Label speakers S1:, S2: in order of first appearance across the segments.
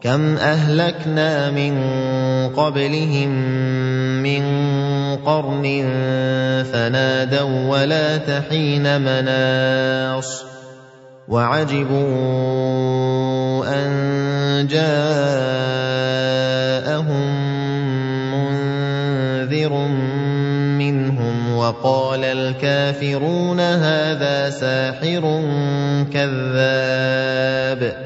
S1: كم اهلكنا من قبلهم من قرن فنادوا ولا تحين مناص وعجبوا ان جاءهم منذر منهم وقال الكافرون هذا ساحر كذاب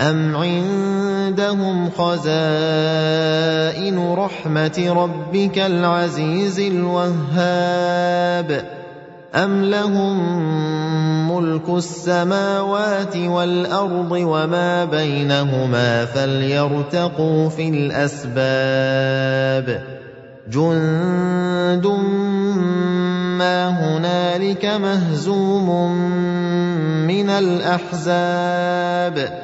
S1: أَمْ عِندَهُمْ خَزَائِنُ رَحْمَةِ رَبِّكَ الْعَزِيزِ الْوَهَّابِ أَمْ لَهُم مُّلْكُ السَّمَاوَاتِ وَالْأَرْضِ وَمَا بَيْنَهُمَا فَلْيَرْتَقُوا فِي الْأَسْبَابِ جُندٌ مَّا هُنَالِكَ مَهْزُومٌ مِّنَ الْأَحْزَابِ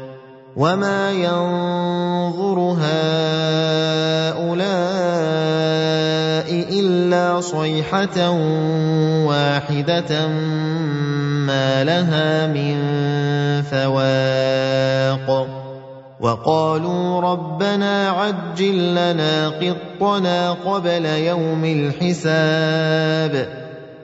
S1: وما ينظر هؤلاء الا صيحه واحدة ما لها من فواق وقالوا ربنا عجل لنا قطنا قبل يوم الحساب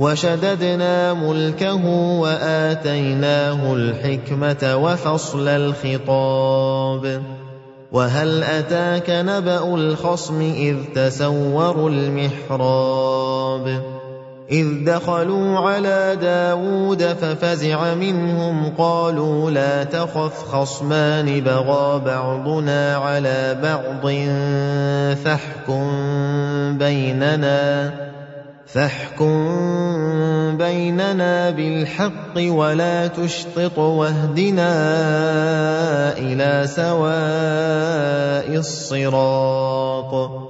S1: وشددنا ملكه وآتيناه الحكمة وفصل الخطاب. وهل أتاك نبأ الخصم إذ تسوروا المحراب؟ إذ دخلوا على داود ففزع منهم قالوا لا تخف خصمان بغى بعضنا على بعض فاحكم بيننا. فاحكم بيننا بالحق ولا تشطط واهدنا إلى سواء الصراط.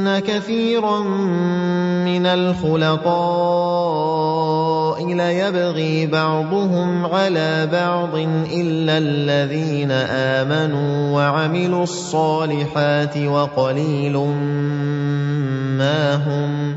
S1: ان كثيرا من الخلقاء ليبغي بعضهم على بعض الا الذين امنوا وعملوا الصالحات وقليل ما هم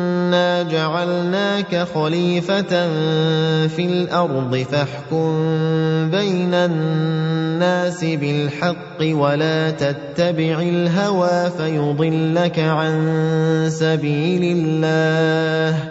S1: إِنَّا جَعَلْنَاكَ خَلِيفَةً فِي الْأَرْضِ فَاحْكُم بَيْنَ النَّاسِ بِالْحَقِّ وَلَا تَتَّبِعِ الْهَوَىٰ فَيُضِلَّكَ عَن سَبِيلِ اللَّهِ ۚ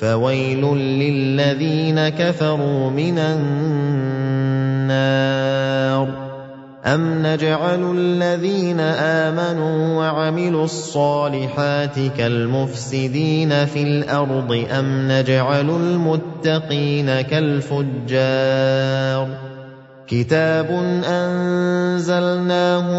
S1: فَوَيْلٌ لِّلَّذِينَ كَفَرُوا مِنَ النَّارِ. أَمْ نَجْعَلُ الَّذِينَ آمَنُوا وَعَمِلُوا الصَّالِحَاتِ كَالْمُفْسِدِينَ فِي الْأَرْضِ؟ أَمْ نَجْعَلُ الْمُتَّقِينَ كَالْفُجَّارِ؟ كِتَابٌ أَنزَلْنَاهُ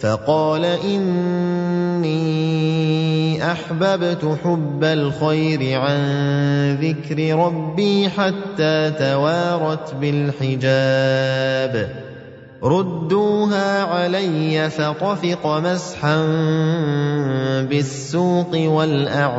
S1: فَقَالَ إِنِّي أَحْبَبْتُ حُبَّ الْخَيْرِ عَن ذِكْرِ رَبِّي حَتَّىٰ تَوَارَتْ بِالْحِجَابِ. رُدُّوهَا عَلَيَّ فَطَفِقَ مَسْحًا بِالسُّوقِ وَالْأَعْنَاقِ.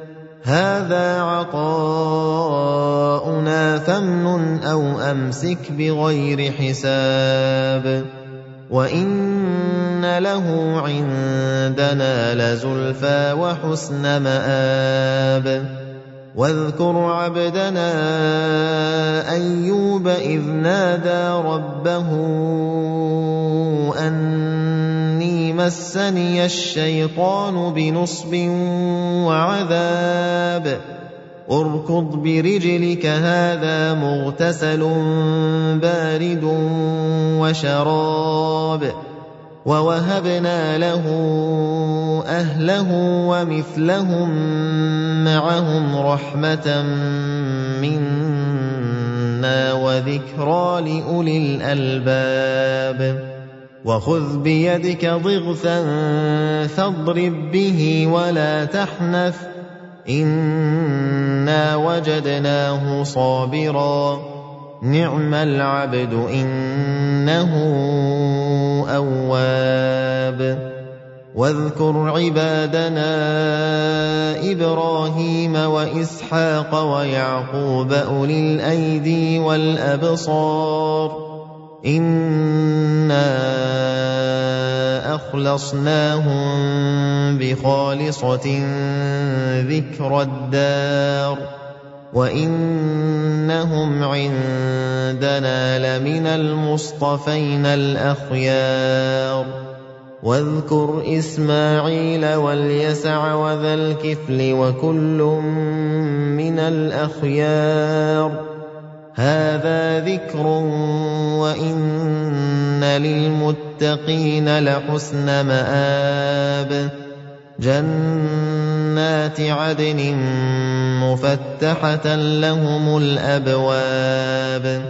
S1: هَٰذَا عَطَاؤُنَا فَامْنُنْ أَوْ أَمْسِكْ بِغَيْرِ حِسَابٍ وَإِنَّ لَهُ عِندَنَا لَزُلْفَىٰ وَحُسْنَ مَآبٍ وَاذْكُرْ عَبْدَنَا أَيُّوبَ إِذْ نَادَىٰ رَبَّهُ أَنِّي مَسَّنِيَ الشَّيْطَانُ بِنُصْبٍ وَعَذَابٍ. ارْكُضْ بِرِجْلِكَ هَٰذَا مُغْتَسَلٌ بَارِدٌ وَشَرَابٌ. وَوَهَبْنَا لَهُ أَهْلَهُ وَمِثْلَهُم مَّعَهُمْ رَحْمَةً مِّنَّا وَذِكْرَىٰ لِأُولِي الْأَلْبَابِ. وَخُذْ بِيَدِكَ ضِغْثًا فَاضْرِب بِّهِ وَلَا تَحْنَثْ ۗ. إِنَّا وَجَدْنَاهُ صَابِرًا ۚ. نِّعْمَ الْعَبْدُ ۖ إِنَّهُ أَوَّابٌ. وَاذْكُرْ عِبَادَنَا إِبْرَاهِيمَ وَإِسْحَاقَ وَيَعْقُوبَ أُولِي الْأَيْدِي وَالْأَبْصَارِ. إِنَّا أَخْلَصْنَاهُم بِخَالِصَةٍ ذِكْرَى الدَّارِ وَإِنَّهُمْ عِندَنَا لَمِنَ الْمُصْطَفَيْنَ الْأَخْيَارِ واذكر اسماعيل واليسع وذا الكفل وكل من الاخيار هذا ذكر وان للمتقين لحسن مآب جنات عدن مفتحه لهم الابواب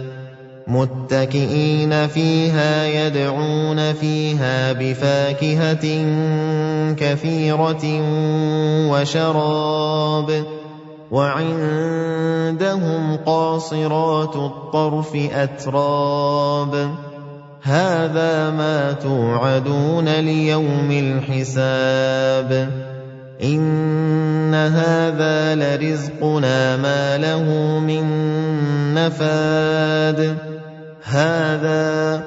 S1: متكئين فيها يدعون فيها بفاكهه كثيره وشراب وعندهم قاصرات الطرف أتراب. هذا ما توعدون ليوم الحساب. إِنَّ هَٰذَا لَرِزْقُنَا مَا لَهُ مِن نَّفَادٍ. هَٰذَا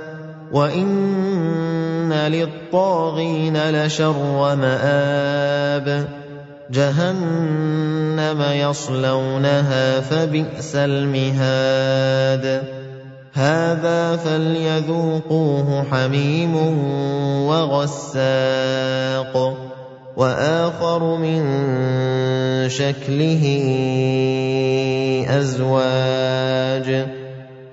S1: وَإِنَّ لِلطَّاغِينَ لَشَرَّ مَآبٍ جَهَنَّمَ يَصْلَوْنَهَا فَبِئْسَ الْمِهَادُ. هَٰذَا فَلْيَذُوقُوهُ حَمِيمٌ وَغَسَّاقٌ وآخر من شكله أزواج.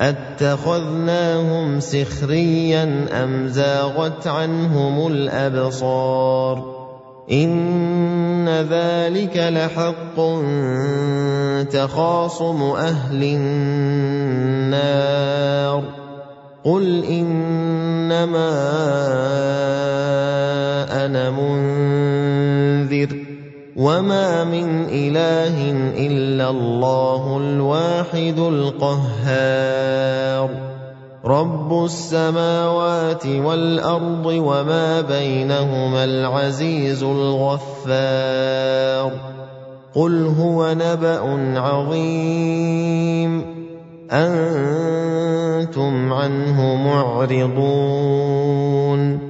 S1: اتخذناهم سخريا ام زاغت عنهم الابصار ان ذلك لحق تخاصم أهل النار قُلْ إِنَّمَا أَنَا مُنذِرٌ وَمَا مِنْ إِلَٰهٍ إِلَّا اللَّهُ الْوَاحِدُ الْقَهَّارُ. رَبُّ السَّمَاوَاتِ وَالْأَرْضِ وَمَا بَيْنَهُمَا الْعَزِيزُ الْغَفَّارُ. قُلْ هُوَ نَبَأٌ عَظِيمٌ. أَنتُمْ عَنْهُ مُعْرِضُونَ.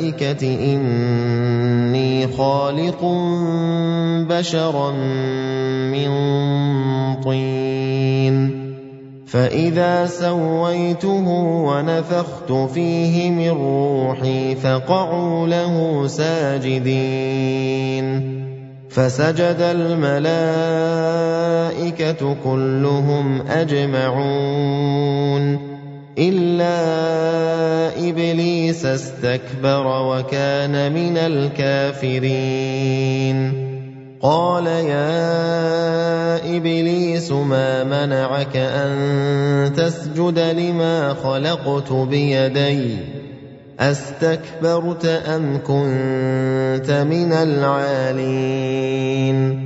S1: لِلْمَلَائِكَةِ إِنِّي خَالِقٌ بَشَرًا مِّن طِينٍ. فَإِذَا سَوَّيْتُهُ وَنَفَخْتُ فِيهِ مِن رُّوحِي فَقَعُوا لَهُ سَاجِدِينَ. فسجد الملائكة كلهم أجمعون. إلا إبليس استكبر وكان من الكافرين. قال يا إبليس ما منعك أن تسجد لما خلقت بيدي؟ أَسْتَكْبَرْتَ أَمْ كُنتَ مِنَ الْعَالِينَ؟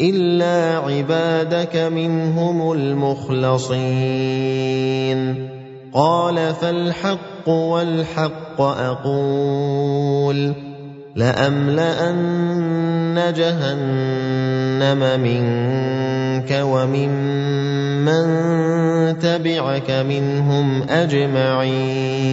S1: الا عبادك منهم المخلصين قال فالحق والحق أقول لاملان جهنم منك وممن تبعك منهم اجمعين